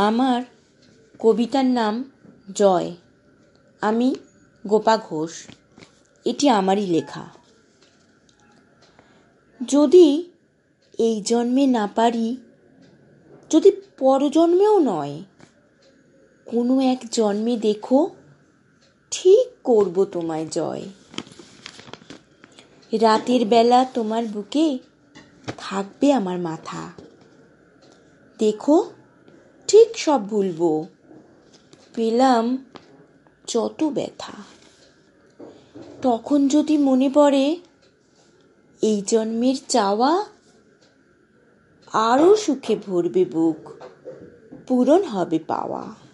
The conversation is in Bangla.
আমার কবিতার নাম জয়। আমি গোপা ঘোষ। এটি আমারই লেখা। যদি এই জন্মে না পারি, যদি পরজন্মেও নয়, কোনো এক জন্মে দেখো ঠিক করব তোমায় জয়। রাতের বেলা তোমার বুকে থাকবে আমার মাথা। দেখো ঠিক সব ভুলবো। পেলাম যত ব্যথা। তখন যদি মনে পড়ে, এই জন্মের চাওয়া আরও সুখে ভরবে বুক, পূরণ হবে পাওয়া।